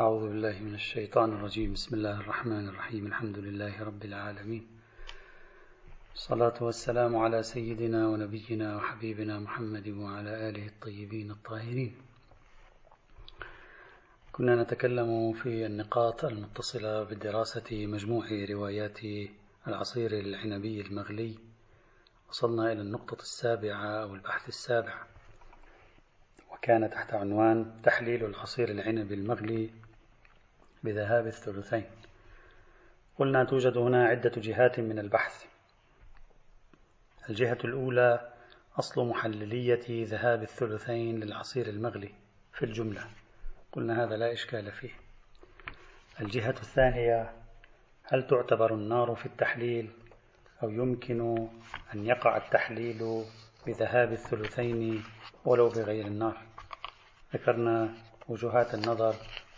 أعوذ بالله من الشيطان الرجيم. بسم الله الرحمن الرحيم. الحمد لله رب العالمين. الصلاة والسلام على سيدنا ونبينا وحبيبنا محمد وعلى آله الطيبين الطاهرين. كنا نتكلم في النقاط المتصلة بدراسة مجموع روايات العصير العنبي المغلي. وصلنا إلى النقطة السابعة أو البحث السابع. وكان تحت عنوان تحليل العصير العنبي المغلي بذهاب الثلثين. قلنا توجد هنا عدة جهات من البحث. الجهة الأولى أصل محللية ذهاب الثلثين للعصير المغلي في الجملة. قلنا هذا لا إشكال فيه. الجهة الثانية هل تعتبر النار في التحليل أو يمكن أن يقع التحليل بذهاب الثلثين ولو بغير النار؟ ذكرنا وجهات النظر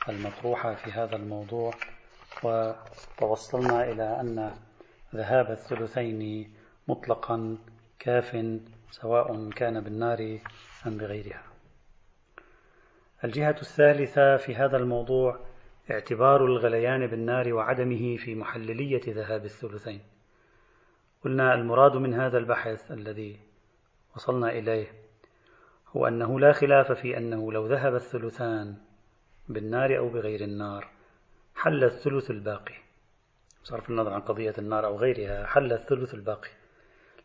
المطروحة في هذا الموضوع وتوصلنا إلى أن ذهاب الثلثين مطلقا كاف سواء كان بالنار أم بغيرها. الجهة الثالثة في هذا الموضوع اعتبار الغليان بالنار وعدمه في محللية ذهاب الثلثين. قلنا المراد من هذا البحث الذي وصلنا إليه هو أنه لا خلاف في أنه لو ذهب الثلثان بالنار أو بغير النار حل الثلث الباقي. بصرف النظر عن قضية النار أو غيرها حل الثلث الباقي.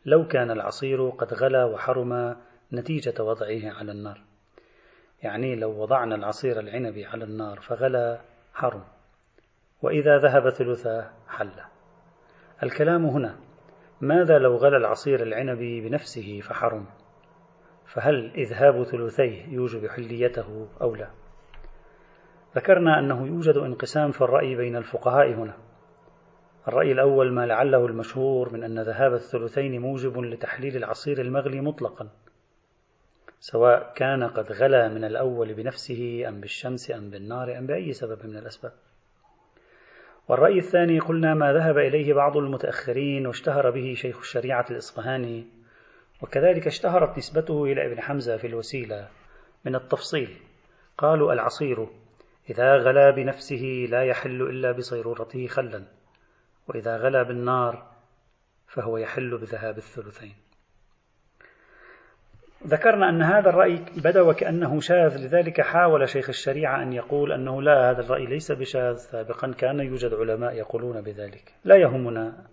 لو كان العصير قد غلا وحرم نتيجة وضعه على النار. يعني لو وضعنا العصير العنبي على النار فغلا حرم. وإذا ذهب ثلثه حل. الكلام هنا ماذا لو غلا العصير العنبي بنفسه فحرم؟ فهل إذهاب ثلثيه يوجب حليته أو لا؟ ذكرنا أنه يوجد انقسام في الرأي بين الفقهاء هنا. الرأي الأول ما لعله المشهور من أن ذهاب الثلثين موجب لتحليل العصير المغلي مطلقا سواء كان قد غلا من الأول بنفسه أم بالشمس أم بالنار أم بأي سبب من الأسباب. والرأي الثاني قلنا ما ذهب إليه بعض المتأخرين واشتهر به شيخ الشريعة الإصفهاني وكذلك اشتهرت نسبته إلى ابن حمزة في الوسيلة من التفصيل. قالوا العصير إذا غلا بنفسه لا يحل إلا بصيرورته خلا وإذا غلا بالنار فهو يحل بذهاب الثلثين. ذكرنا أن هذا الرأي بدأ وكأنه شاذ لذلك حاول شيخ الشريعة أن يقول أنه لا هذا الرأي ليس بشاذ سابقا كان يوجد علماء يقولون بذلك. لا يهمنا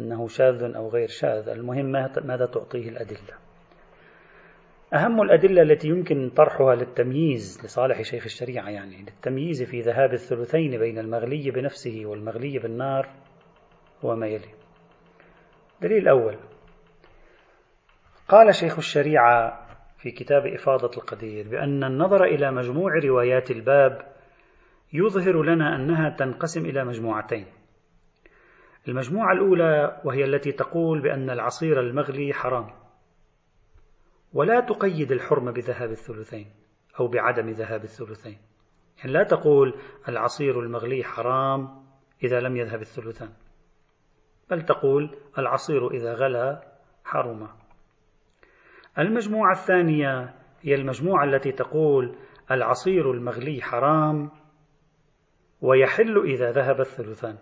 أنه شاذ أو غير شاذ المهم ماذا تعطيه الأدلة. أهم الأدلة التي يمكن طرحها للتمييز لصالح شيخ الشريعة يعني للتمييز في ذهاب الثلثين بين المغلي بنفسه والمغلي بالنار هو ما يلي. دليل الأول قال شيخ الشريعة في كتاب إفاضة القدير بأن النظر إلى مجموع روايات الباب يظهر لنا أنها تنقسم إلى مجموعتين. المجموعة الأولى وهي التي تقول بأن العصير المغلي حرام. ولا تقيد الحرمة بذهاب الثلثين أو بعدم ذهاب الثلثين. يعني لا تقول العصير المغلي حرام إذا لم يذهب الثلثان بل تقول العصير إذا غلا حرم المجموعة الثانية هي المجموعة التي تقول العصير المغلي حرام ويحل إذا ذهب الثلثان.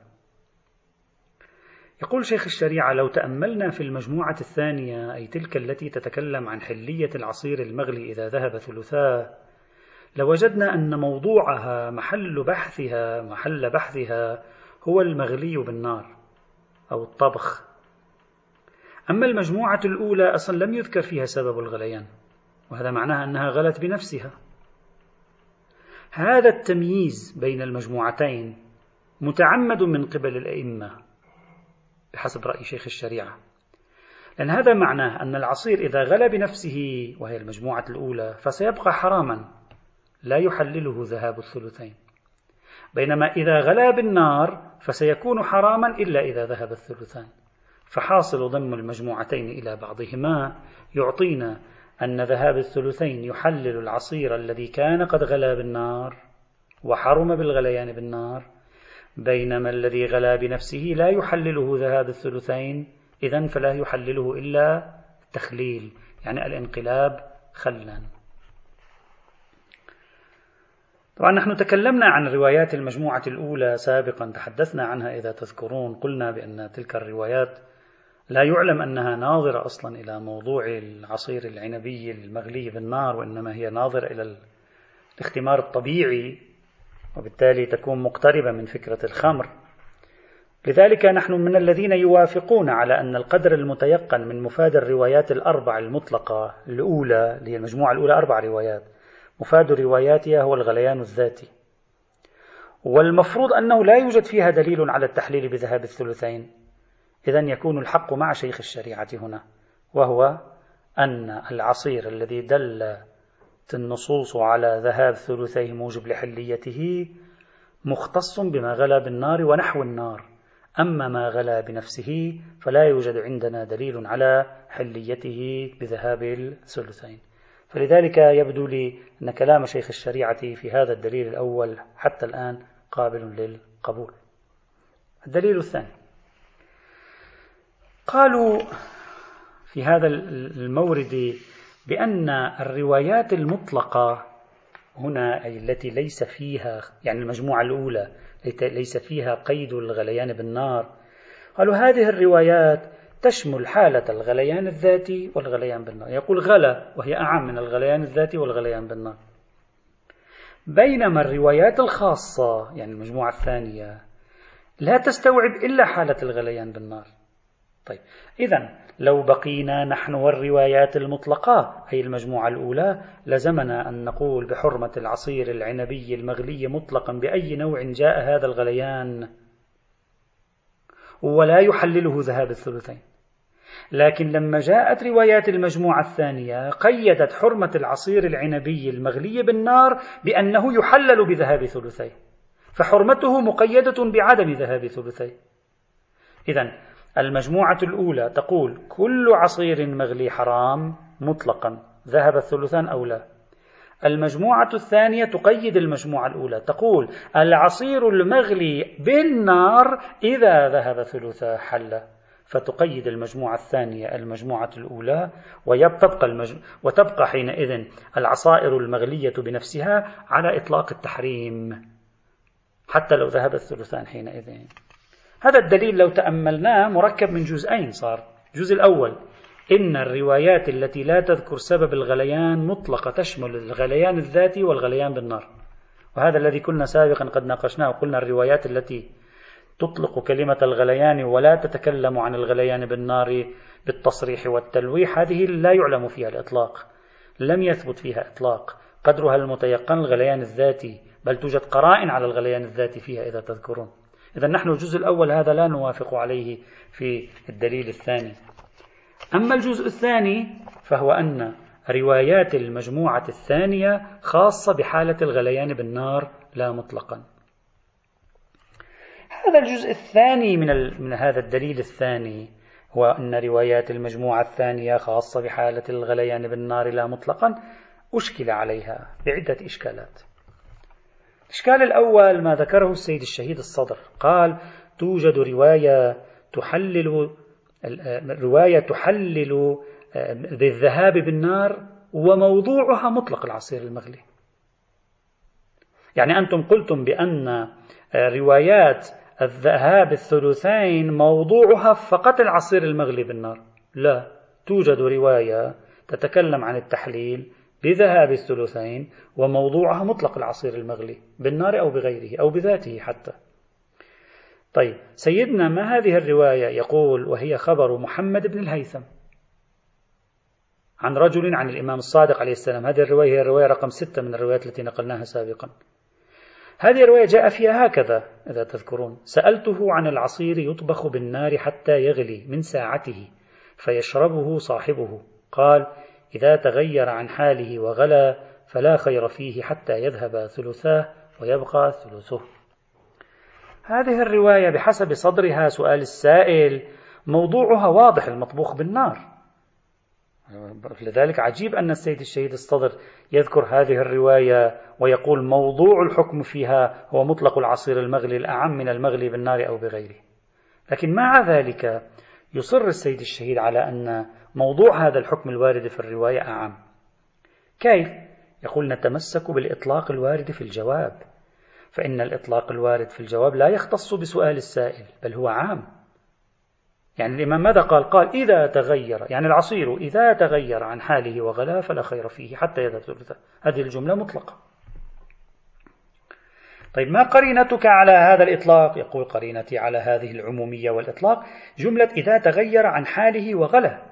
يقول شيخ الشريعة لو تأملنا في المجموعة الثانية أي تلك التي تتكلم عن حلية العصير المغلي إذا ذهب ثلثاه لوجدنا أن موضوعها محل بحثها محل بحثها هو المغلي بالنار أو الطبخ. أما المجموعة الأولى أصلا لم يذكر فيها سبب الغليان وهذا معناه أنها غلت بنفسها. هذا التمييز بين المجموعتين متعمد من قبل الأئمة بحسب رأي شيخ الشريعة. لأن هذا معناه أن العصير إذا غلى بنفسه وهي المجموعة الأولى فسيبقى حراما لا يحلله ذهاب الثلثين. بينما إذا غلا بالنار فسيكون حراما إلا إذا ذهب الثلثان. فحاصل ضم المجموعتين إلى بعضهما يعطينا أن ذهاب الثلثين يحلل العصير الذي كان قد غلا بالنار وحرم بالغليان بالنار بينما الذي غلا بنفسه لا يحلله ذهاب الثلثين إذا فلا يحلله إلا التخليل يعني الانقلاب خلا. طبعا نحن تكلمنا عن روايات المجموعة الأولى سابقا تحدثنا عنها إذا تذكرون قلنا بأن تلك الروايات لا يعلم أنها ناظرة أصلا إلى موضوع العصير العنبي المغلي بالنار وإنما هي ناظرة إلى الاختمار الطبيعي وبالتالي تكون مقتربة من فكرة الخمر. لذلك نحن من الذين يوافقون على أن القدر المتيقن من مفاد الروايات الأربع المطلقة الأولى اللي هي المجموعة الأولى أربع روايات. مفاد رواياتها هو الغليان الذاتي. والمفروض أنه لا يوجد فيها دليل على التحليل بذهاب الثلثين. إذا يكون الحق مع شيخ الشريعة هنا وهو أن العصير الذي دلت النصوص على ذهاب ثلثيه موجب لحليته مختص بما غلا بالنار ونحو النار. أما ما غلا بنفسه فلا يوجد عندنا دليل على حليته بذهاب الثلثين. فلذلك يبدو لي أن كلام شيخ الشريعة في هذا الدليل الأول حتى الآن قابل للقبول. الدليل الثاني. قالوا في هذا المورد بأن الروايات المطلقة هنا أي التي ليس فيها يعني المجموعة الأولى ليس فيها قيد الغليان بالنار قالوا هذه الروايات تشمل حالة الغليان الذاتي والغليان بالنار. يقول غلا وهي أعم من الغليان الذاتي والغليان بالنار. بينما الروايات الخاصة يعني المجموعة الثانية لا تستوعب إلا حالة الغليان بالنار. طيب. إذا لو بقينا نحن والروايات المطلقة أي المجموعة الأولى لزمنا أن نقول بحرمة العصير العنبي المغلي مطلقا بأي نوع جاء هذا الغليان؟ ولا يحلله ذهاب الثلثين. لكن لما جاءت روايات المجموعة الثانية قيدت حرمة العصير العنبي المغلي بالنار بأنه يحلل بذهاب ثلثيه فحرمته مقيدة بعدم ذهاب ثلثيه إذا المجموعة الأولى تقول كل عصير مغلي حرام مطلقا. ذهب الثلثان أو لا؟ المجموعة الثانية تقيد المجموعة الأولى تقول العصير المغلي بالنار إذا ذهب ثلثا حل. فتقيد المجموعة الثانية المجموعة الأولى وتبقى, المج... وتبقى حينئذ العصائر المغلية بنفسها على إطلاق التحريم حتى لو ذهب الثلثان حينئذ. هذا الدليل لو تأملناه مركب من جزئين صار. الجزء الأول إن الروايات التي لا تذكر سبب الغليان مطلقة تشمل الغليان الذاتي والغليان بالنار. وهذا الذي كنا سابقا قد ناقشناه. وقلنا الروايات التي تطلق كلمة الغليان ولا تتكلم عن الغليان بالنار بالتصريح والتلويح هذه لا يعلم فيها الإطلاق. لم يثبت فيها إطلاق. قدرها المتيقن الغليان الذاتي بل توجد قرائن على الغليان الذاتي فيها إذا تذكرون. إذا نحن الجزء الأول هذا لا نوافق عليه في الدليل الثاني. أما الجزء الثاني فهو أن روايات المجموعة الثانية خاصة بحالة الغليان بالنار لا مطلقا. هذا الجزء الثاني من, من هذا الدليل الثاني هو أن روايات المجموعة الثانية خاصة بحالة الغليان بالنار لا مطلقا أشكل عليها بعدة إشكالات. الإشكال الأول ما ذكره السيد الشهيد الصدر. قال توجد رواية تحلل رواية تحلل بالذهاب بالنار وموضوعها مطلق العصير المغلي. يعني أنتم قلتم بأن روايات الذهاب الثلثين موضوعها فقط العصير المغلي بالنار. لا توجد رواية تتكلم عن التحليل بذهاب الثلثين وموضوعها مطلق العصير المغلي بالنار أو بغيره أو بذاته حتى. طيب سيدنا ما هذه الرواية يقول وهي خبر محمد بن الهيثم؟ عن رجل عن الإمام الصادق عليه السلام. هذه الرواية هي الرواية رقم ستة من الروايات التي نقلناها سابقا. هذه الرواية جاء فيها هكذا إذا تذكرون. سألته عن العصير يطبخ بالنار حتى يغلي من ساعته فيشربه صاحبه. قال إذا تغير عن حاله وغلا فلا خير فيه حتى يذهب ثلثاه ويبقى ثلثه. هذه الرواية بحسب صدرها سؤال السائل موضوعها واضح المطبوخ بالنار. لذلك عجيب أن السيد الشهيد الصدر يذكر هذه الرواية ويقول موضوع الحكم فيها هو مطلق العصير المغلي الأعم من المغلي بالنار أو بغيره. لكن مع ذلك يصر السيد الشهيد على أن موضوع هذا الحكم الوارد في الرواية أعم. كيف؟ يقول نتمسك بالإطلاق الوارد في الجواب. فإن الإطلاق الوارد في الجواب لا يختص بسؤال السائل بل هو عام. يعني الإمام ماذا قال؟ قال إذا تغير يعني العصير إذا تغير عن حاله وغلا فلا خير فيه حتى يذهب هذه الجملة مطلقة. طيب ما قرينتك على هذا الإطلاق؟ يقول قرينتي على هذه العمومية والإطلاق. جملة إذا تغير عن حاله وغلا.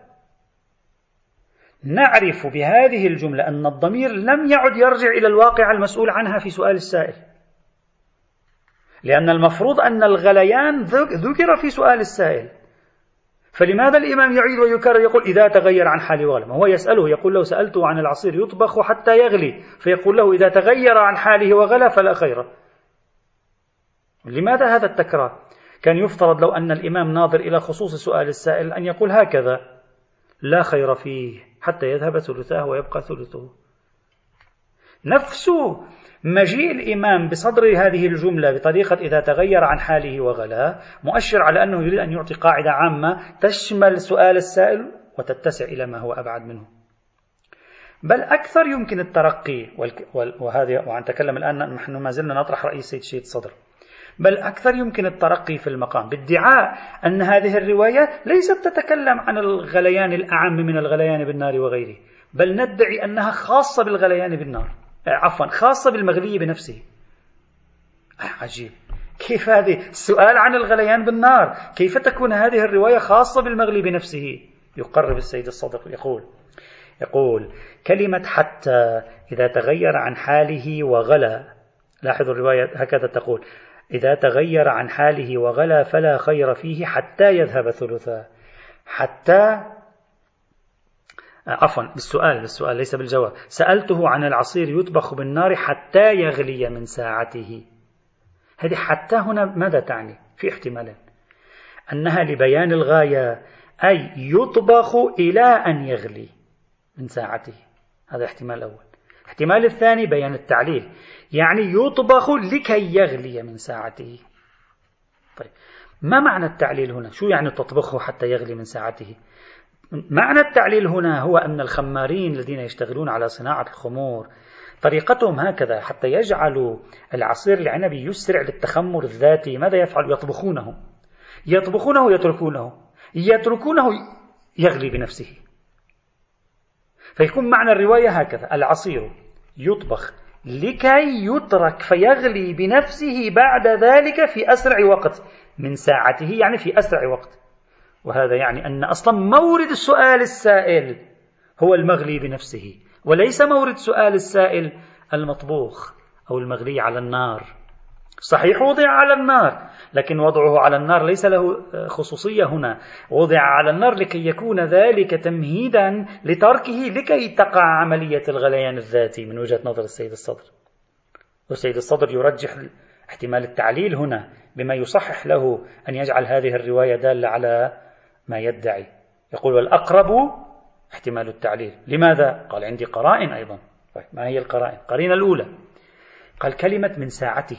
نعرف بهذه الجملة أن الضمير لم يعد يرجع إلى الواقع المسؤول عنها في سؤال السائل. لأن المفروض أن الغليان ذكر في سؤال السائل. فلماذا الإمام يعيد ويكرر يقول إذا تغير عن حال وغلى هو يسأله يقول له سألته عن العصير يطبخ حتى يغلي فيقول له إذا تغير عن حاله وغلى فلا خير. لماذا هذا التكرار؟ كان يفترض لو أن الإمام ناظر إلى خصوص سؤال السائل أن يقول هكذا لا خير فيه. حتى يذهب ثلثاه ويبقى ثلثه. نفس مجيء الإمام بصدر هذه الجملة بطريقة إذا تغير عن حاله وغلاه مؤشر على أنه يريد أن يعطي قاعدة عامة تشمل سؤال السائل وتتسع إلى ما هو أبعد منه. بل أكثر يمكن الترقي وهذه وعن تكلم الآن نحن ما زلنا نطرح رأي سيد شيد صدر. بل أكثر يمكن الترقي في المقام. بادعاء أن هذه الرواية ليست تتكلم عن الغليان الأعم من الغليان بالنار وغيره بل ندعي أنها خاصة بالغليان بالنار. آه، عفوا خاصة بالمغلي بنفسه. آه، عجيب. كيف هذه؟ السؤال عن الغليان بالنار. كيف تكون هذه الرواية خاصة بالمغلي بنفسه؟ يقرب السيد الصدق يقول يقول كلمة حتى إذا تغير عن حاله وغلا. لاحظوا الرواية هكذا تقول. إذا تغير عن حاله وغلا فلا خير فيه حتى يذهب ثلثا. حتى عفوا بالسؤال بالسؤال ليس بالجواب. سألته عن العصير يطبخ بالنار حتى يغلي من ساعته. هذه حتى هنا ماذا تعني؟ في احتمالين أنها لبيان الغاية أي يطبخ إلى أن يغلي من ساعته. هذا احتمال الأول الاحتمال الثاني بيان التعليل يعني يطبخ لكي يغلي من ساعته. طيب ما معنى التعليل هنا؟ شو يعني تطبخه حتى يغلي من ساعته؟ معنى التعليل هنا هو أن الخمارين الذين يشتغلون على صناعة الخمور طريقتهم هكذا حتى يجعلوا العصير العنبي يسرع للتخمر الذاتي. ماذا يفعل؟ يطبخونه. يطبخونه يتركونه يتركونه يغلي بنفسه. فيكون معنى الرواية هكذا العصير يطبخ لكي يترك فيغلي بنفسه بعد ذلك في أسرع وقت من ساعته يعني في أسرع وقت. وهذا يعني أن أصلا مورد السؤال السائل هو المغلي بنفسه وليس مورد سؤال السائل المطبوخ أو المغلي على النار. صحيح وضع على النار. لكن وضعه على النار ليس له خصوصية هنا. وضع على النار لكي يكون ذلك تمهيدا لتركه لكي تقع عملية الغليان الذاتي. من وجهة نظر السيد الصدر. والسيد الصدر يرجح احتمال التعليل هنا بما يصحح له أن يجعل هذه الرواية دالة على ما يدعي. يقول والأقرب احتمال التعليل. لماذا؟ قال عندي قرائن أيضا. طيب ما هي القرائن؟ القرينة الأولى. قال كلمة من ساعته.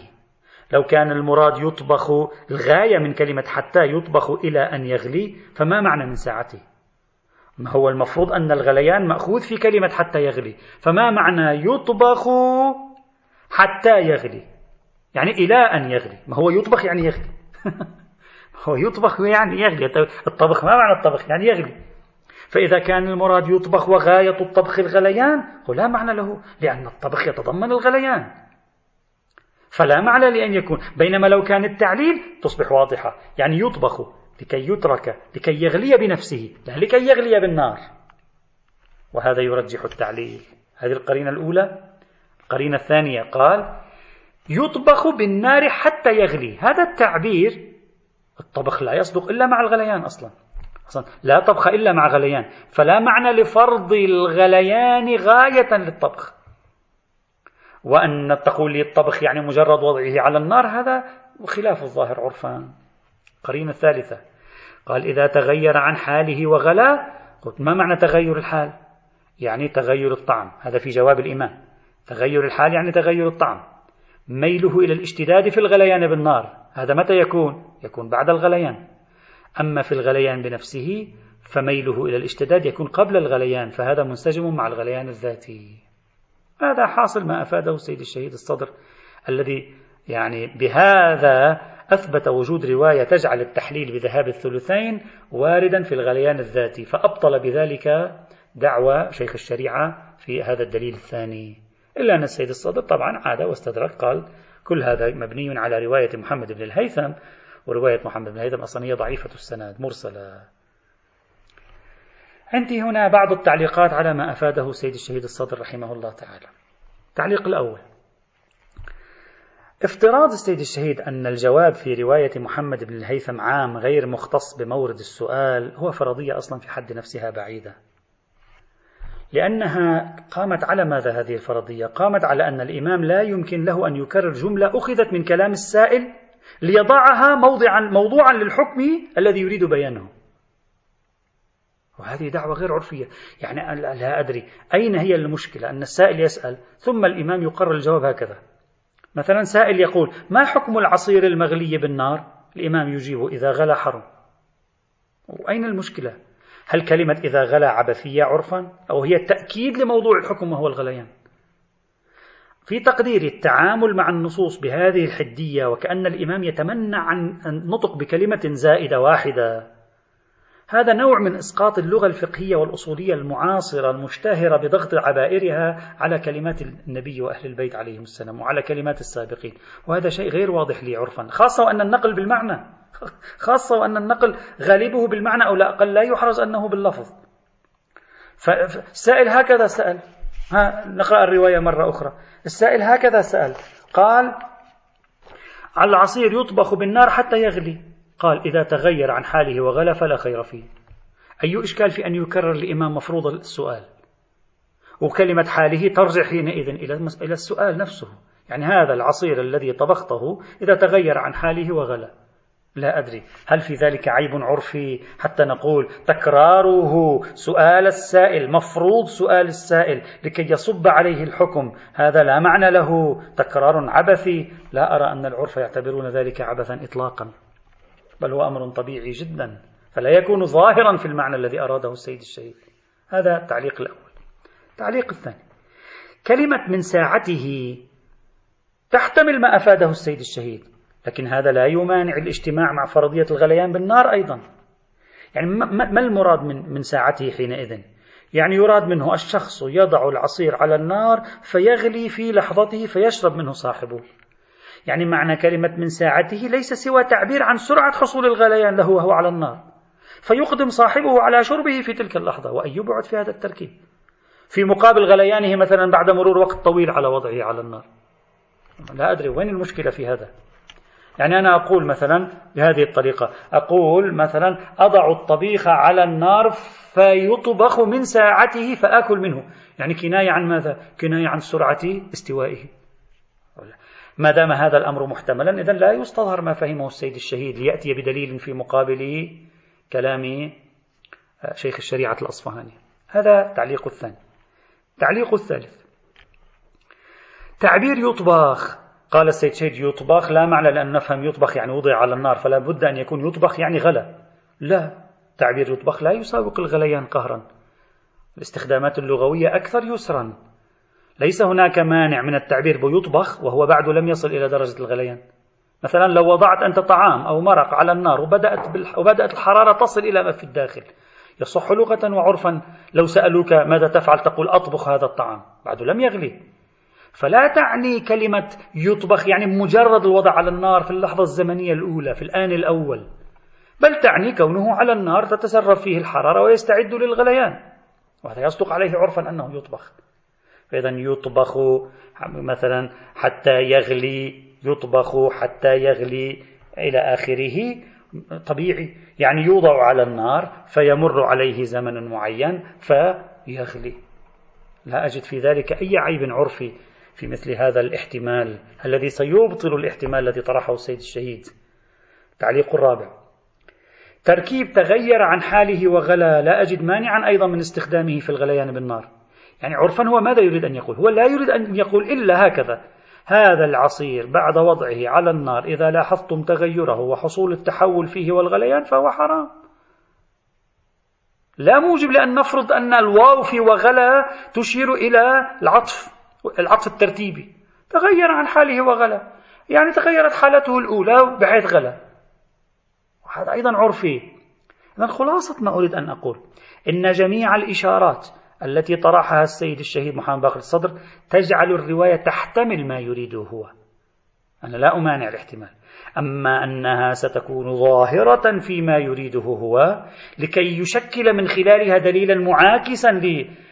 لو كان المراد يطبخ الغاية من كلمة حتى يطبخ إلى أن يغلي فما معنى من ساعته؟ ما هو المفروض أن الغليان مأخوذ في كلمة حتى يغلي فما معنى يطبخ حتى يغلي؟ يعني إلى أن يغلي. ما هو يطبخ يعني يغلي. هو يطبخ يعني يغلي. الطبخ ما معنى الطبخ؟ يعني يغلي. فإذا كان المراد يطبخ وغاية الطبخ الغليان هو لا معنى له لأن الطبخ يتضمن الغليان. فلا معنى لأن يكون بينما لو كان التعليل تصبح واضحة يعني يطبخ لكي يترك لكي يغلي بنفسه لا لكي يغلي بالنار. وهذا يرجح التعليل. هذه القرينة الأولى. القرينة الثانية قال يطبخ بالنار حتى يغلي. هذا التعبير الطبخ لا يصدق إلا مع الغليان أصلا. أصلا لا طبخ إلا مع غليان. فلا معنى لفرض الغليان غاية للطبخ. وأن تقول لي الطبخ يعني مجرد وضعه على النار هذا خلاف الظاهر عرفا قرينة الثالثة. قال إذا تغير عن حاله وغلا قلت ما معنى تغير الحال؟ يعني تغير الطعم. هذا في جواب الإمام. تغير الحال يعني تغير الطعم. ميله إلى الاشتداد في الغليان بالنار. هذا متى يكون؟ يكون بعد الغليان. أما في الغليان بنفسه فميله إلى الاشتداد يكون قبل الغليان فهذا منسجم مع الغليان الذاتي. هذا حاصل ما أفاده السيد الشهيد الصدر الذي يعني بهذا أثبت وجود رواية تجعل التحليل بذهاب الثلثين واردا في الغليان الذاتي فأبطل بذلك دعوى شيخ الشريعة في هذا الدليل الثاني. إلا أن السيد الصدر طبعا عاد واستدرك قال كل هذا مبني على رواية محمد بن الهيثم ورواية محمد بن الهيثم أصلا هي ضعيفة السند مرسلة. عندي هنا بعض التعليقات على ما أفاده سيد الشهيد الصدر رحمه الله تعالى التعليق الأول افتراض السيد الشهيد أن الجواب في رواية محمد بن الهيثم عام غير مختص بمورد السؤال هو فرضية أصلا في حد نفسها بعيدة لأنها قامت على ماذا هذه الفرضية؟ قامت على أن الإمام لا يمكن له أن يكرر جملة أخذت من كلام السائل ليضعها موضعا موضوعا للحكم الذي يريد بيانه. وهذه دعوة غير عرفية. يعني لا أدري أين هي المشكلة؟ أن السائل يسأل ثم الإمام يقرر الجواب هكذا. مثلا سائل يقول ما حكم العصير المغلي بالنار؟ الإمام يجيب إذا غلى حرم. وأين المشكلة؟ هل كلمة إذا غلى عبثية عرفا؟ أو هي التأكيد لموضوع الحكم وهو الغليان؟ في تقديري التعامل مع النصوص بهذه الحدية وكأن الإمام يتمنع عن النطق بكلمة زائدة واحدة. هذا نوع من إسقاط اللغة الفقهية والأصولية المعاصرة المشتهرة بضغط عبائرها على كلمات النبي وأهل البيت عليهم السلام وعلى كلمات السابقين، وهذا شيء غير واضح لي عرفا، خاصة وأن النقل بالمعنى، خاصة وأن النقل غالبه بالمعنى أو لا أقل لا يحرز أنه باللفظ. فالسائل هكذا سأل، ها نقرأ الرواية مرة أخرى، السائل هكذا سأل، قال: العصير يطبخ بالنار حتى يغلي. قال إذا تغير عن حاله وغلا فلا خير فيه. أي إشكال في أن يكرر الإمام مفروض السؤال؟ وكلمة حاله ترجع حينئذ إلى السؤال نفسه. يعني هذا العصير الذي طبخته إذا تغير عن حاله وغلا لا أدري هل في ذلك عيب عرفي حتى نقول تكراره سؤال السائل مفروض سؤال السائل لكي يصب عليه الحكم؟ هذا لا معنى له. تكرار عبثي. لا أرى أن العرف يعتبرون ذلك عبثا إطلاقا. بل هو أمر طبيعي جدا فلا يكون ظاهرا في المعنى الذي أراده السيد الشهيد. هذا التعليق الأول. التعليق الثاني. كلمة من ساعته تحتمل ما أفاده السيد الشهيد لكن هذا لا يمانع الاجتماع مع فرضية الغليان بالنار أيضا. يعني ما المراد من من ساعته حينئذ؟ يعني يراد منه الشخص يضع العصير على النار فيغلي في لحظته فيشرب منه صاحبه. يعني معنى كلمة من ساعته ليس سوى تعبير عن سرعة حصول الغليان له وهو على النار. فيقدم صاحبه على شربه في تلك اللحظة وأي بعد في هذا التركيب. في مقابل غليانه مثلا بعد مرور وقت طويل على وضعه على النار. لا أدري وين المشكلة في هذا. يعني أنا أقول مثلا بهذه الطريقة أقول مثلا أضع الطبيخ على النار فيطبخ من ساعته فآكل منه. يعني كناية عن ماذا؟ كناية عن سرعة استوائه. ما دام هذا الأمر محتملا إذا لا يستظهر ما فهمه السيد الشهيد ليأتي بدليل في مقابل كلام آه، شيخ الشريعة الأصفهاني. هذا تعليق الثاني. تعليق الثالث. تعبير يطبخ. قال السيد شهيد يطبخ لا معنى لأن نفهم يطبخ يعني وضع على النار فلا بد أن يكون يطبخ يعني غلا. لا تعبير يطبخ لا يساوق الغليان قهرا. الاستخدامات اللغوية أكثر يسرا. ليس هناك مانع من التعبير بيطبخ وهو بعد لم يصل إلى درجة الغليان. مثلا لو وضعت أنت طعام أو مرق على النار وبدأت. وبدأت الحرارة تصل إلى ما في الداخل يصح لغة وعرفا لو سألوك ماذا تفعل تقول أطبخ هذا الطعام بعد لم يغلي. فلا تعني كلمة يطبخ يعني مجرد الوضع على النار في اللحظة الزمنية الأولى في الآن الأول. بل تعني كونه على النار تتسرب فيه الحرارة ويستعد للغليان. وهذا يصدق عليه عرفا أنه يطبخ. فإذا يطبخ مثلا حتى يغلي يطبخ حتى يغلي إلى آخره. طبيعي. يعني يوضع على النار فيمر عليه زمن معين فيغلي. لا أجد في ذلك أي عيب عرفي في مثل هذا الاحتمال الذي سيبطل الاحتمال الذي طرحه السيد الشهيد. تعليق الرابع. تركيب تغير عن حاله وغلا. لا أجد مانعا أيضا من استخدامه في الغليان بالنار. يعني عرفا هو ماذا يريد أن يقول؟ هو لا يريد أن يقول إلا هكذا. هذا العصير بعد وضعه على النار إذا لاحظتم تغيره وحصول التحول فيه والغليان فهو حرام. لا موجب لأن نفرض أن الواو في وغلا تشير إلى العطف العطف الترتيبي. تغير عن حاله وغلا. يعني تغيرت حالته الأولى بحيث غلا. وهذا أيضا عرفي. إذا خلاصة ما أريد أن أقول. إن جميع الإشارات التي طرحها السيد الشهيد محمد باقر الصدر تجعل الرواية تحتمل ما يريده هو. أنا لا أمانع الاحتمال. أما أنها ستكون ظاهرة فيما يريده هو لكي يشكل من خلالها دليلا معاكسا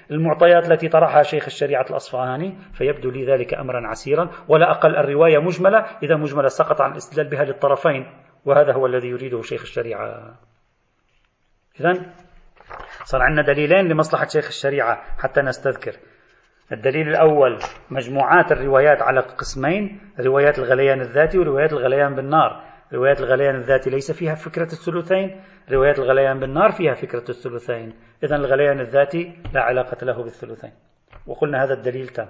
للمعطيات التي طرحها شيخ الشريعة الأصفهاني فيبدو لي ذلك أمرا عسيرا. ولا أقل الرواية مجملة إذا مجملة سقط عن الاستدلال بها للطرفين وهذا هو الذي يريده شيخ الشريعة. إذا صار عندنا دليلين لمصلحة شيخ الشريعة حتى نستذكر. الدليل الأول مجموعات الروايات على قسمين روايات الغليان الذاتي وروايات الغليان بالنار. روايات الغليان الذاتي ليس فيها فكرة الثلثين روايات الغليان بالنار فيها فكرة الثلثين. إذا الغليان الذاتي لا علاقة له بالثلثين. وقلنا هذا الدليل تام.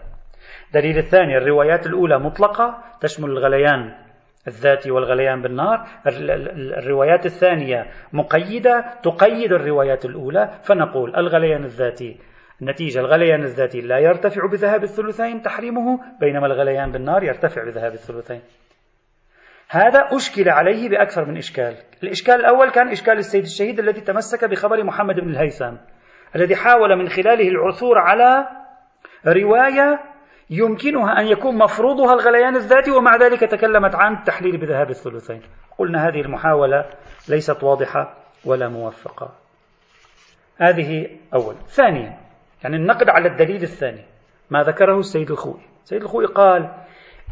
الدليل الثاني الروايات الأولى مطلقة تشمل الغليان الذاتي والغليان بالنار. الروايات الثانية مقيدة تقيد الروايات الأولى فنقول الغليان الذاتي نتيجة الغليان الذاتي لا يرتفع بذهاب الثلثين تحريمه بينما الغليان بالنار يرتفع بذهاب الثلثين. هذا أشكل عليه بأكثر من إشكال. الإشكال الأول كان إشكال السيد الشهيد الذي تمسك بخبر محمد بن الهيثم الذي حاول من خلاله العثور على رواية يمكنها أن يكون مفروضها الغليان الذاتي ومع ذلك تكلمت عن التحليل بذهاب الثلثين. قلنا هذه المحاولة ليست واضحة ولا موفقة هذه أول. ثانيا يعني النقد على الدليل الثاني. ما ذكره السيد الخوي. السيد الخوي قال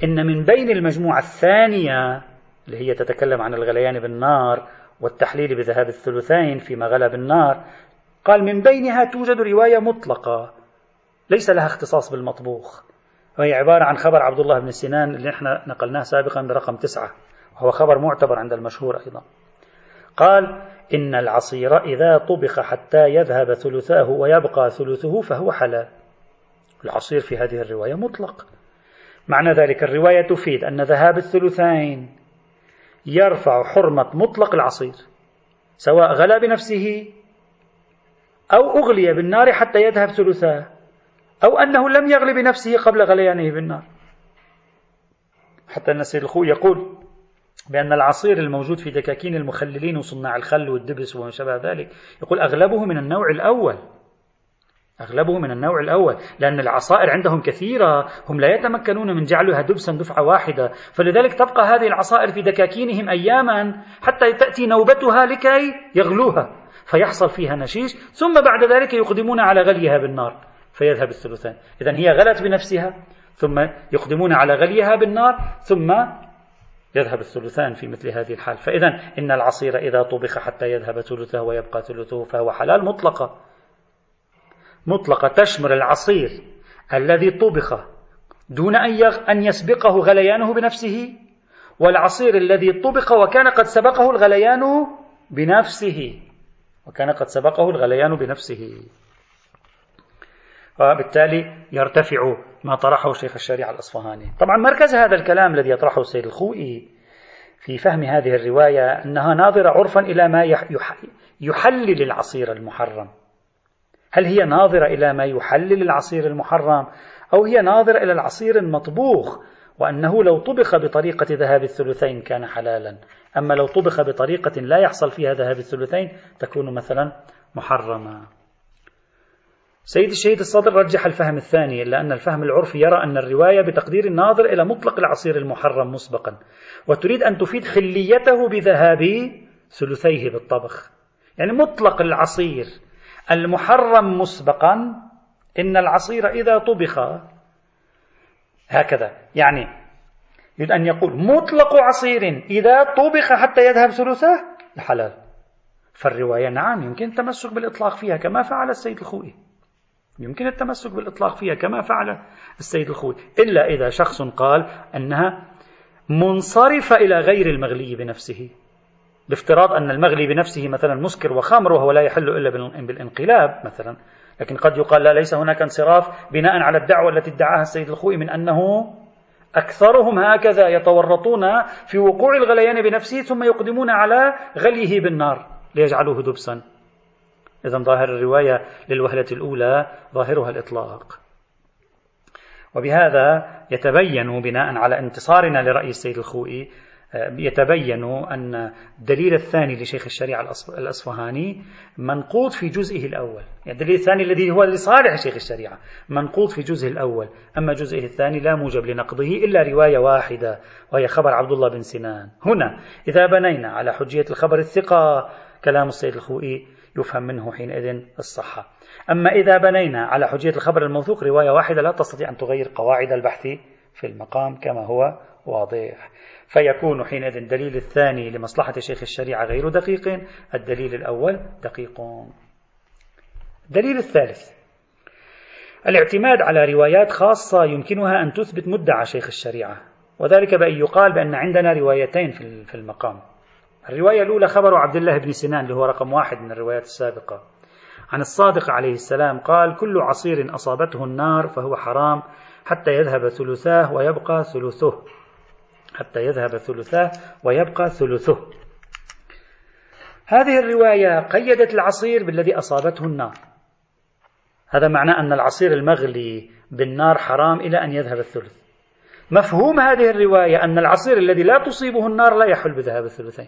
إن من بين المجموعة الثانية اللي هي تتكلم عن الغليان بالنار والتحليل بذهاب الثلثين فيما غلى بالنار قال من بينها توجد رواية مطلقة ليس لها اختصاص بالمطبوخ. وهي عبارة عن خبر عبد الله بن سنان اللي إحنا نقلناه سابقا برقم تسعة. وهو خبر معتبر عند المشهور أيضا. قال إن العصير إذا طبخ حتى يذهب ثلثاه ويبقى ثلثه فهو حلال. العصير في هذه الرواية مطلق. معنى ذلك الرواية تفيد أن ذهاب الثلثين يرفع حرمة مطلق العصير سواء غلى بنفسه أو أغلي بالنار حتى يذهب ثلثاه. أو أنه لم يغلي بنفسه قبل غليانه بالنار. حتى أن السيد الخوي يقول بأن العصير الموجود في دكاكين المخللين وصناع الخل والدبس وما شابه ذلك يقول أغلبه من النوع الأول. أغلبه من النوع الأول لأن العصائر عندهم كثيرة هم لا يتمكنون من جعلها دبسا دفعة واحدة. فلذلك تبقى هذه العصائر في دكاكينهم أياما حتى تأتي نوبتها لكي يغلوها فيحصل فيها نشيش ثم بعد ذلك يقدمون على غليها بالنار. فيذهب الثلثان. إذا هي غلت بنفسها ثم يقدمون على غليها بالنار ثم يذهب الثلثان في مثل هذه الحال. فإذا إن العصير إذا طبخ حتى يذهب ثلثه ويبقى ثلثه فهو حلال مطلقة. مطلقة تشمل العصير الذي طبخ دون أن يسبقه غليانه بنفسه والعصير الذي طبخ وكان قد سبقه الغليان بنفسه. وكان قد سبقه الغليان بنفسه. وبالتالي يرتفع ما طرحه شيخ الشريعة الأصفهاني. طبعا مركز هذا الكلام الذي يطرحه السيد الخوئي في فهم هذه الرواية أنها ناظرة عرفا إلى ما يحلل العصير المحرم. هل هي ناظرة إلى ما يحلل العصير المحرم؟ أو هي ناظرة إلى العصير المطبوخ؟ وأنه لو طبخ بطريقة ذهاب الثلثين كان حلالا. أما لو طبخ بطريقة لا يحصل فيها ذهاب الثلثين تكون مثلا محرمة. سيد الشهيد الصدر رجح الفهم الثاني إلا أن الفهم العرفي يرى أن الرواية بتقدير الناظر إلى مطلق العصير المحرم مسبقا. وتريد أن تفيد خليته بذهاب ثلثيه بالطبخ. يعني مطلق العصير المحرم مسبقا إن العصير إذا طبخ هكذا. يعني يريد أن يقول مطلق عصير إذا طبخ حتى يذهب ثلثه الحلال. فالرواية نعم يمكن التمسك بالإطلاق فيها كما فعل السيد الخوئي. يمكن التمسك بالإطلاق فيها كما فعل السيد الخوي إلا إذا شخص قال أنها منصرفة إلى غير المغلي بنفسه بافتراض أن المغلي بنفسه مثلا مسكر وخمر وهو لا يحل إلا بالإنقلاب مثلا لكن قد يقال لا ليس هناك انصراف بناء على الدعوة التي ادعاها السيد الخوي من أنه أكثرهم هكذا يتورطون في وقوع الغليان بنفسه ثم يقدمون على غليه بالنار ليجعلوه دبسا. إذا ظاهر الرواية للوهلة الأولى ظاهرها الإطلاق. وبهذا يتبين بناء على انتصارنا لرأي السيد الخوئي يتبين أن الدليل الثاني لشيخ الشريعة الأصفهاني منقوط في جزئه الأول. يعني الدليل الثاني الذي هو لصالح شيخ الشريعة منقوط في جزئه الأول. أما جزئه الثاني لا موجب لنقضه إلا رواية واحدة وهي خبر عبد الله بن سنان. هنا إذا بنينا على حجية الخبر الثقة كلام السيد الخوئي يفهم منه حينئذ الصحة. أما إذا بنينا على حجية الخبر الموثوق رواية واحدة لا تستطيع أن تغير قواعد البحث في المقام كما هو واضح. فيكون حينئذ الدليل الثاني لمصلحة شيخ الشريعة غير دقيق. الدليل الأول دقيق. الدليل الثالث. الاعتماد على روايات خاصة يمكنها أن تثبت مدعى شيخ الشريعة. وذلك بأن يقال بأن عندنا روايتين في المقام. الرواية الأولى خبر عبد الله بن سنان اللي هو رقم واحد من الروايات السابقة. عن الصادق عليه السلام قال كل عصير أصابته النار فهو حرام حتى يذهب ثلثاه ويبقى ثلثه. حتى يذهب ثلثاه ويبقى ثلثه. هذه الرواية قيدت العصير بالذي أصابته النار. هذا معناه أن العصير المغلي بالنار حرام إلى أن يذهب الثلث. مفهوم هذه الرواية أن العصير الذي لا تصيبه النار لا يحل بذهاب الثلثين.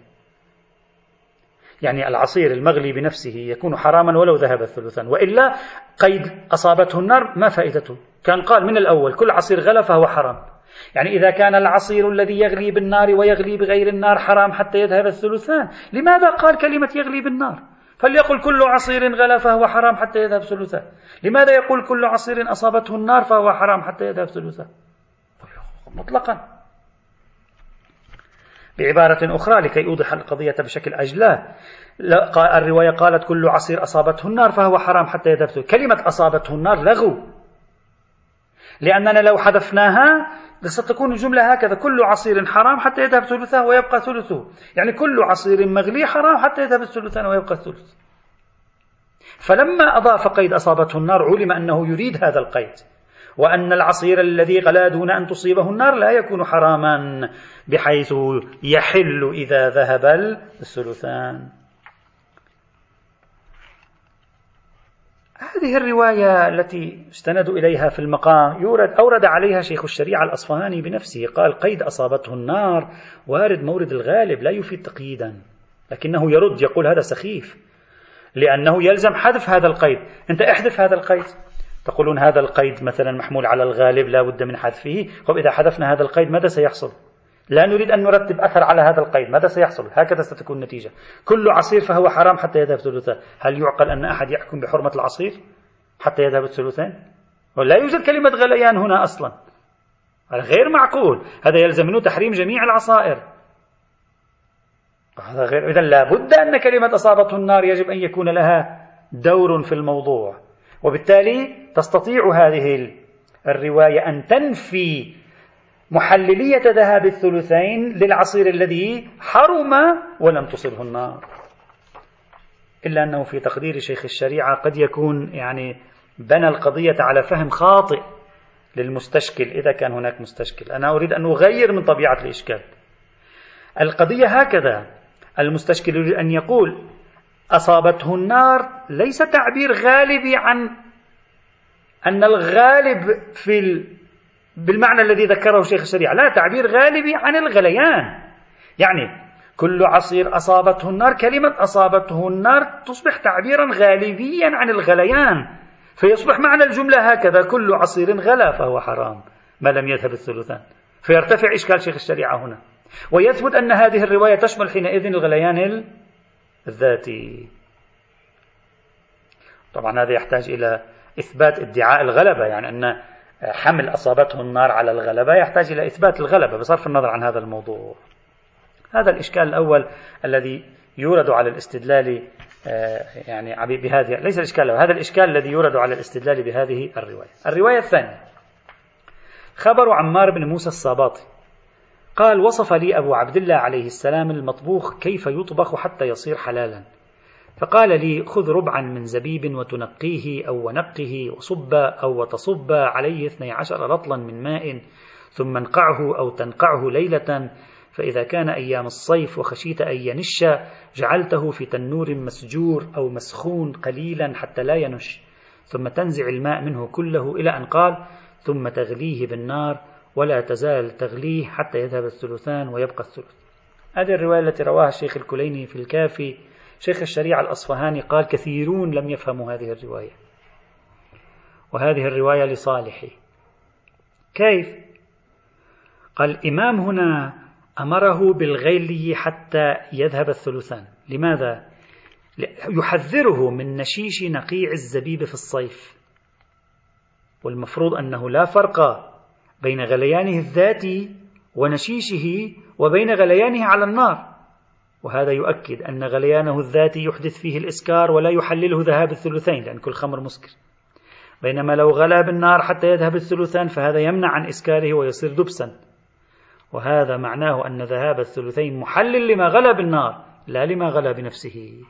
يعني العصير المغلي بنفسه يكون حراما ولو ذهب الثلثان وإلا قيد أصابته النار ما فائدته. كان قال من الأول كل عصير غلى فهو حرام. يعني إذا كان العصير الذي يغلي بالنار ويغلي بغير النار حرام حتى يذهب الثلثان لماذا قال كلمة يغلي بالنار؟ فليقل كل عصير غلى فهو حرام حتى يذهب ثلثان لماذا يقول كل عصير أصابته النار فهو حرام حتى يذهب ثلثان مطلقا. بعبارة أخرى لكي أوضح القضية بشكل أجلى الرواية قالت كل عصير أصابته النار فهو حرام حتى يذهب كلمة أصابته النار لغو. لأننا لو حذفناها ستكون الجملة هكذا. كل عصير حرام حتى يذهب ثلثه ويبقى ثلثه. يعني كل عصير مغلي حرام حتى يذهب الثلثان ويبقى الثلث فلما أضاف قيد أصابته النار علم أنه يريد هذا القيد. وأن العصير الذي غلا دون أن تصيبه النار لا يكون حراما بحيث يحل إذا ذهب الثلثان. هذه الرواية التي استندوا إليها في المقام يورد أورد عليها شيخ الشريعة الأصفهاني بنفسه قال قيد أصابته النار وارد مورد الغالب لا يفيد تقييدا لكنه يرد يقول هذا سخيف لأنه يلزم حذف هذا القيد. أنت احذف هذا القيد. تقولون هذا القيد مثلا محمول على الغالب لا بد من حذفه. طب إذا حذفنا هذا القيد ماذا سيحصل؟ لا نريد أن نرتب أثر على هذا القيد ماذا سيحصل؟ هكذا ستكون النتيجة. كل عصير فهو حرام حتى يذهب ثلثه هل يعقل أن أحد يحكم بحرمة العصير حتى يذهب الثلثين؟ ولا يوجد كلمة غليان هنا أصلا. غير معقول. هذا يلزم منه تحريم جميع العصائر. هذا غير. إذا لابد أن كلمة أصابته النار يجب أن يكون لها دور في الموضوع. وبالتالي تستطيع هذه الرواية أن تنفي محللية ذهاب الثلثين للعصير الذي حرم ولم تصبه النار. إلا أنه في تقدير شيخ الشريعة قد يكون يعني بنى القضية على فهم خاطئ للمستشكل إذا كان هناك مستشكل. أنا أريد أن أغير من طبيعة الإشكال. القضية هكذا. المستشكل يريد أن يقول أصابته النار ليس تعبير غالبي عن أن الغالب في بالمعنى الذي ذكره شيخ الشريعة لا تعبير غالبي عن الغليان. يعني كل عصير أصابته النار كلمة أصابته النار تصبح تعبيرا غالبيا عن الغليان. فيصبح معنى الجملة هكذا كل عصير غلا فهو حرام ما لم يذهب الثلثان. فيرتفع إشكال شيخ الشريعة هنا. ويثبت أن هذه الرواية تشمل حينئذ الغليان الذاتي طبعا هذا يحتاج إلى إثبات ادعاء الغلبة يعني أن حمل أصابته النار على الغلبة يحتاج إلى إثبات الغلبة بصرف النظر عن هذا الموضوع. هذا الإشكال الأول الذي يورد على الاستدلال آه، يعني بهذه ليس الإشكال هذا الإشكال الذي يورد على الاستدلال بهذه الرواية. الرواية الثانية خبر عمار بن موسى الصاباطي. قال وصف لي أبو عبد الله عليه السلام المطبوخ كيف يطبخ حتى يصير حلالا. فقال لي خذ ربعا من زبيب وتنقيه أو ونقه وصب أو وتصب عليه اثني عشر رطلا من ماء ثم انقعه أو تنقعه ليلة فإذا كان أيام الصيف وخشيت أن ينش جعلته في تنور مسجور أو مسخون قليلا حتى لا ينش ثم تنزع الماء منه كله إلى أن قال ثم تغليه بالنار ولا تزال تغليه حتى يذهب الثلثان ويبقى الثلث. هذه الرواية التي رواها الشيخ الكليني في الكافي شيخ الشريعة الأصفهاني قال كثيرون لم يفهموا هذه الرواية. وهذه الرواية لصالحي. كيف؟ قال الإمام هنا أمره بالغيلي حتى يذهب الثلثان. لماذا؟ يحذره من نشيش نقيع الزبيب في الصيف. والمفروض أنه لا فرق بين غليانه الذاتي ونشيشه وبين غليانه على النار. وهذا يؤكد أن غليانه الذاتي يحدث فيه الإسكار ولا يحلله ذهاب الثلثين لأن كل خمر مسكر. بينما لو غلى بالنار حتى يذهب الثلثان فهذا يمنع عن إسكاره ويصير دبسا. وهذا معناه أن ذهاب الثلثين محلل لما غلى بالنار لا لما غلى بنفسه.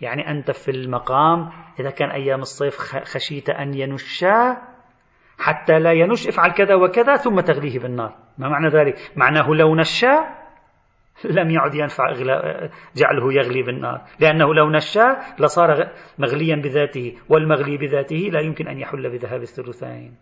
يعني أنت في المقام إذا كان أيام الصيف خشيت أن ينشا حتى لا ينش افعل كذا وكذا ثم تغليه بالنار ما معنى ذلك؟ معناه لو نشا لم يعد ينفع جعله يغلي بالنار لأنه لو نشا لصار مغليا بذاته والمغلي بذاته لا يمكن أن يحل بذهاب الثلثين.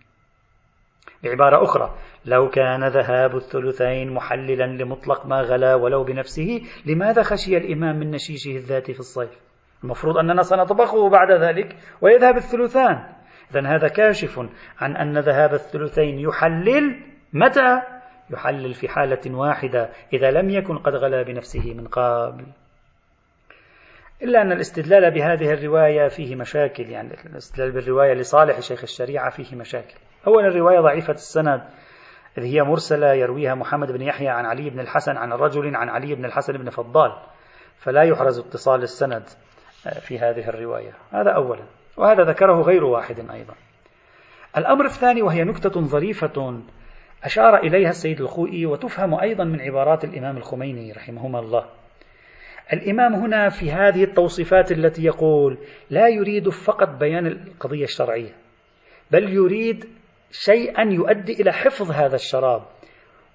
بعبارة أخرى لو كان ذهاب الثلثين محللا لمطلق ما غلا ولو بنفسه لماذا خشي الإمام من نشيشه الذاتي في الصيف؟ المفروض أننا سنطبخه بعد ذلك ويذهب الثلثان. إذا هذا كاشف عن أن ذهاب الثلثين يحلل متى؟ يحلل في حالة واحدة إذا لم يكن قد غلا بنفسه من قبل. إلا أن الاستدلال بهذه الرواية فيه مشاكل يعني الاستدلال بالرواية لصالح شيخ الشريعة فيه مشاكل. أولا الرواية ضعيفة السند إذ هي مرسلة يرويها محمد بن يحيى عن علي بن الحسن عن رجل عن علي بن الحسن بن فضال فلا يحرز اتصال السند في هذه الرواية. هذا أولا. وهذا ذكره غير واحد أيضا. الأمر الثاني وهي نكتة ظريفة أشار إليها السيد الخوئي وتفهم أيضا من عبارات الإمام الخميني رحمهما الله. الإمام هنا في هذه التوصيفات التي يقول لا يريد فقط بيان القضية الشرعية بل يريد شيئا يؤدي إلى حفظ هذا الشراب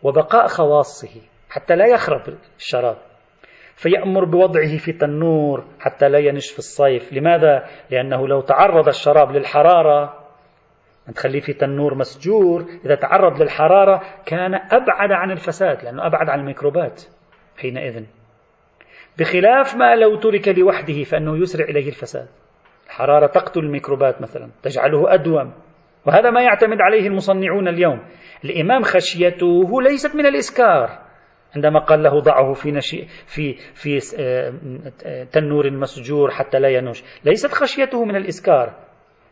وبقاء خواصه حتى لا يخرب الشراب. فيأمر بوضعه في تنور حتى لا ينش في الصيف. لماذا؟ لأنه لو تعرض الشراب للحرارة تخليه في تنور مسجور إذا تعرض للحرارة كان أبعد عن الفساد لأنه أبعد عن الميكروبات حينئذ. بخلاف ما لو ترك لوحده فإنه يسرع إليه الفساد. الحرارة تقتل الميكروبات مثلا تجعله أدوم. وهذا ما يعتمد عليه المصنعون اليوم. الإمام خشيته ليست من الإسكار. عندما قال له ضعه في نشي في في آه، تنور مسجور حتى لا ينوش. ليست خشيته من الإسكار.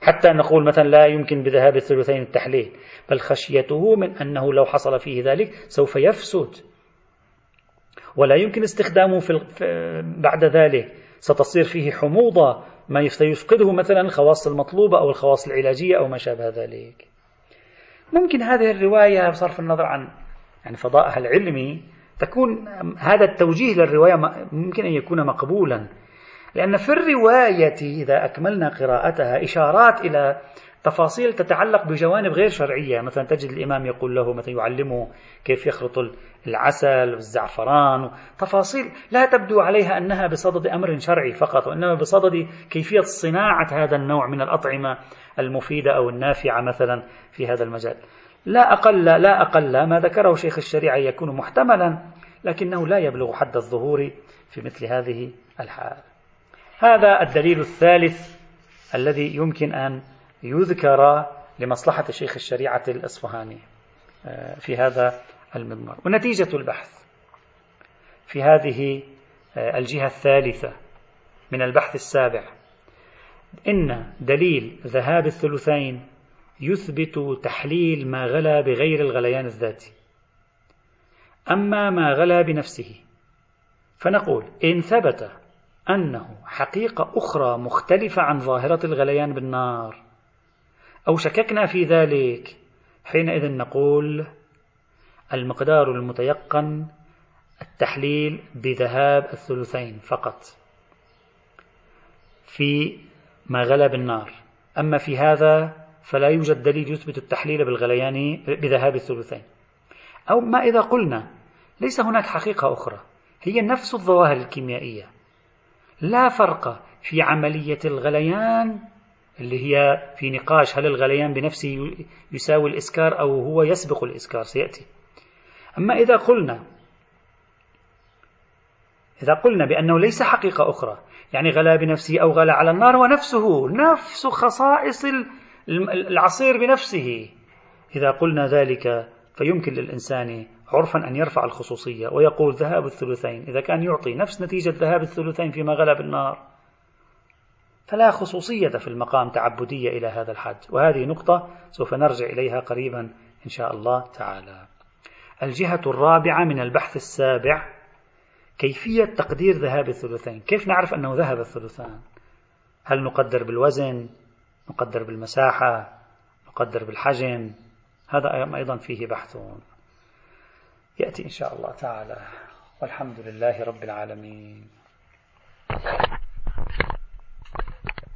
حتى نقول مثلا لا يمكن بذهاب الثلثين التحليل. بل خشيته من أنه لو حصل فيه ذلك سوف يفسد. ولا يمكن استخدامه في بعد ذلك. ستصير فيه حموضة. ما يفقده مثلا الخواص المطلوبة أو الخواص العلاجية أو ما شابه ذلك. ممكن هذه الرواية بصرف النظر عن يعني فضائها العلمي. تكون هذا التوجيه للرواية ممكن أن يكون مقبولا. لأن في الرواية إذا أكملنا قراءتها إشارات إلى تفاصيل تتعلق بجوانب غير شرعية. مثلا تجد الإمام يقول له مثلا يعلمه كيف يخلط العسل والزعفران. تفاصيل لا تبدو عليها أنها بصدد أمر شرعي فقط وإنما بصدد كيفية صناعة هذا النوع من الأطعمة المفيدة أو النافعة مثلا في هذا المجال. لا أقل لا أقل ما ذكره شيخ الشريعة يكون محتملا لكنه لا يبلغ حد الظهور في مثل هذه الحال. هذا الدليل الثالث الذي يمكن أن يذكر لمصلحة شيخ الشريعة الأصفهاني آه، في هذا المضمار. ونتيجة البحث في هذه آه، الجهة الثالثة من البحث السابع إن دليل ذهاب الثلثين يثبت تحليل ما غلا بغير الغليان الذاتي. أما ما غلا بنفسه فنقول إن ثبت أنه حقيقة أخرى مختلفة عن ظاهرة الغليان بالنار أو شككنا في ذلك حينئذ نقول المقدار المتيقن التحليل بذهاب الثلثين فقط. في ما غلى بالنار. أما في هذا فلا يوجد دليل يثبت التحليل بالغليان بذهاب الثلثين. أو ما إذا قلنا ليس هناك حقيقة أخرى هي نفس الظواهر الكيميائية. لا فرق في عملية الغليان اللي هي في نقاش هل الغليان بنفسه يساوي الإسكار أو هو يسبق الإسكار سيأتي. أما إذا قلنا إذا قلنا بأنه ليس حقيقة أخرى يعني غلا بنفسه أو غلا على النار هو نفسه نفس خصائص العصير بنفسه. إذا قلنا ذلك فيمكن للإنسان عرفا أن يرفع الخصوصية ويقول ذهاب الثلثين. إذا كان يعطي نفس نتيجة ذهاب الثلثين فيما غلا بالنار فلا خصوصية في المقام تعبدية إلى هذا الحد. وهذه نقطة سوف نرجع إليها قريبا إن شاء الله تعالى. الجهة الرابعة من البحث السابع كيفية تقدير ذهاب الثلثين. كيف نعرف أنه ذهب الثلثان؟ هل نقدر بالوزن؟ نقدر بالمساحة نقدر بالحجم هذا أيضا فيه بحث يأتي إن شاء الله تعالى. والحمد لله رب العالمين.